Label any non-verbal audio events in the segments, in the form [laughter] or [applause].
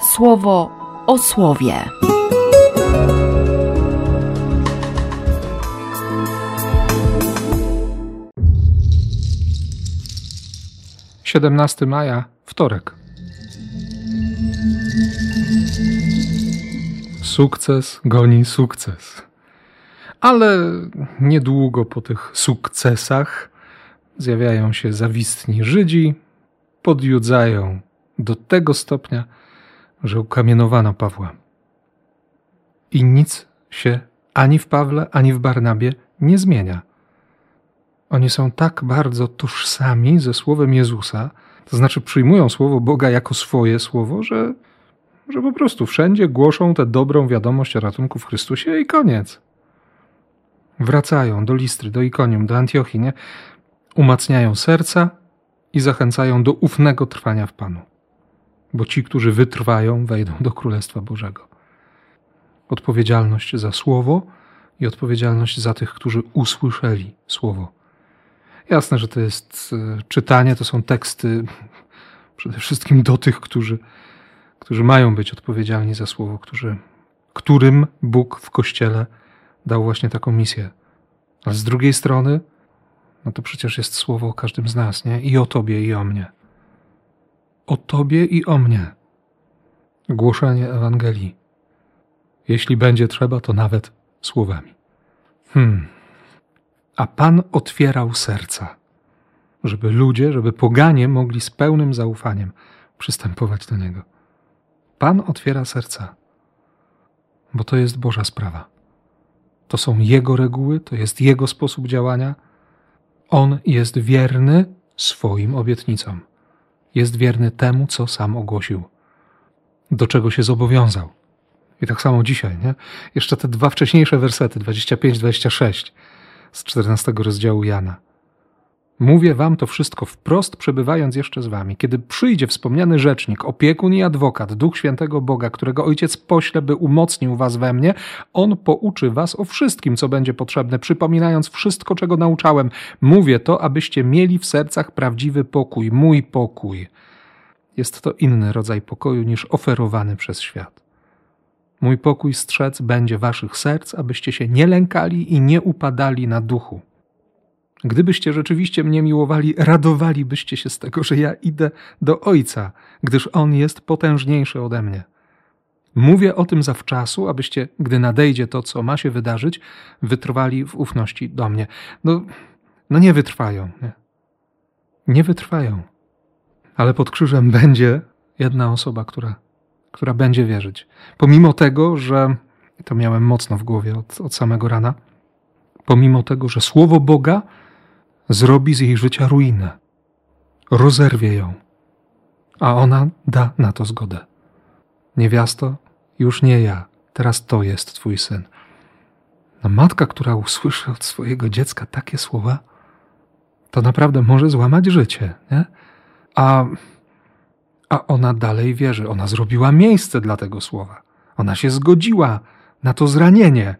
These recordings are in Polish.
słowo o słowie. Siedemnasty maja, wtorek. Sukces goni sukces. Ale niedługo po tych sukcesach zjawiają się zawistni Żydzi, podjudzają do tego stopnia, że ukamienowano Pawła. I nic się ani w Pawle, ani w Barnabie nie zmienia. Oni są tak bardzo tożsami ze słowem Jezusa, to znaczy przyjmują słowo Boga jako swoje słowo, że, że po prostu wszędzie głoszą tę dobrą wiadomość o ratunku w Chrystusie i koniec. Wracają do Listry, do Ikonium, do Antiochii, nie? umacniają serca i zachęcają do ufnego trwania w Panu. Bo ci, którzy wytrwają, wejdą do Królestwa Bożego. Odpowiedzialność za słowo i odpowiedzialność za tych, którzy usłyszeli słowo. Jasne, że to jest e, czytanie, to są teksty przede wszystkim do tych, którzy, którzy mają być odpowiedzialni za słowo, którzy, którym Bóg w Kościele dał właśnie taką misję. Ale z drugiej strony, no to przecież jest słowo o każdym z nas, nie? I o Tobie, i o mnie. O Tobie i o mnie. Głoszenie Ewangelii. Jeśli będzie trzeba, to nawet słowami. Hmm. A Pan otwierał serca, żeby ludzie, żeby poganie mogli z pełnym zaufaniem przystępować do Niego. Pan otwiera serca, bo to jest Boża sprawa. To są Jego reguły, to jest Jego sposób działania. On jest wierny swoim obietnicom. Jest wierny temu, co sam ogłosił, do czego się zobowiązał. I tak samo dzisiaj, nie? Jeszcze te dwa wcześniejsze wersety, 25-26 z 14 rozdziału Jana. Mówię wam to wszystko wprost, przebywając jeszcze z wami. Kiedy przyjdzie wspomniany rzecznik, opiekun i adwokat, Duch Świętego Boga, którego Ojciec pośle, by umocnił was we mnie, on pouczy was o wszystkim, co będzie potrzebne, przypominając wszystko, czego nauczałem. Mówię to, abyście mieli w sercach prawdziwy pokój, mój pokój. Jest to inny rodzaj pokoju niż oferowany przez świat. Mój pokój strzec będzie waszych serc, abyście się nie lękali i nie upadali na duchu. Gdybyście rzeczywiście mnie miłowali, radowalibyście się z tego, że ja idę do Ojca, gdyż On jest potężniejszy ode mnie. Mówię o tym zawczasu, abyście, gdy nadejdzie to, co ma się wydarzyć, wytrwali w ufności do mnie. No, no nie wytrwają. Nie, nie wytrwają. Ale pod krzyżem będzie jedna osoba, która, która będzie wierzyć. Pomimo tego, że to miałem mocno w głowie od, od samego rana, pomimo tego, że słowo Boga zrobi z jej życia ruinę, rozerwie ją, a ona da na to zgodę. Niewiasto, już nie ja, teraz to jest twój syn. No matka, która usłyszy od swojego dziecka takie słowa, to naprawdę może złamać życie, nie? A, a ona dalej wierzy. Ona zrobiła miejsce dla tego słowa. Ona się zgodziła na to zranienie.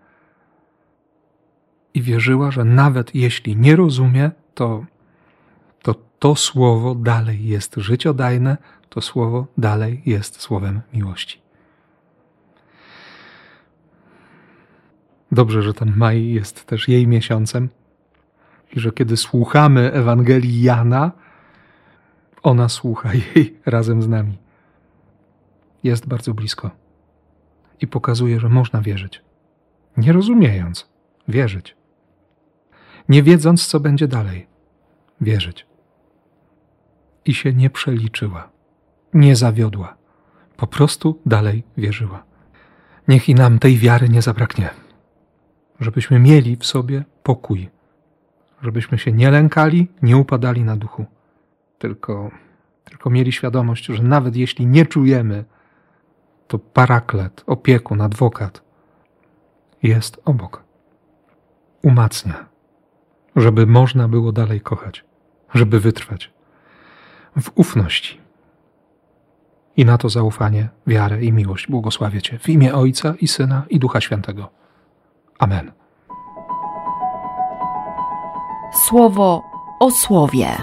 I wierzyła, że nawet jeśli nie rozumie, to, to to słowo dalej jest życiodajne, to słowo dalej jest słowem miłości. Dobrze, że ten maj jest też jej miesiącem i że kiedy słuchamy Ewangelii Jana, ona słucha [laughs] jej razem z nami. Jest bardzo blisko i pokazuje, że można wierzyć. Nie rozumiejąc, wierzyć nie wiedząc, co będzie dalej. Wierzyć. I się nie przeliczyła, nie zawiodła, po prostu dalej wierzyła. Niech i nam tej wiary nie zabraknie, żebyśmy mieli w sobie pokój, żebyśmy się nie lękali, nie upadali na duchu, tylko, tylko mieli świadomość, że nawet jeśli nie czujemy, to paraklet, opiekun, adwokat jest obok. Umacnia żeby można było dalej kochać, żeby wytrwać w ufności. I na to zaufanie, wiarę i miłość błogosławię Cię w imię Ojca i Syna i Ducha Świętego. Amen. Słowo o słowie.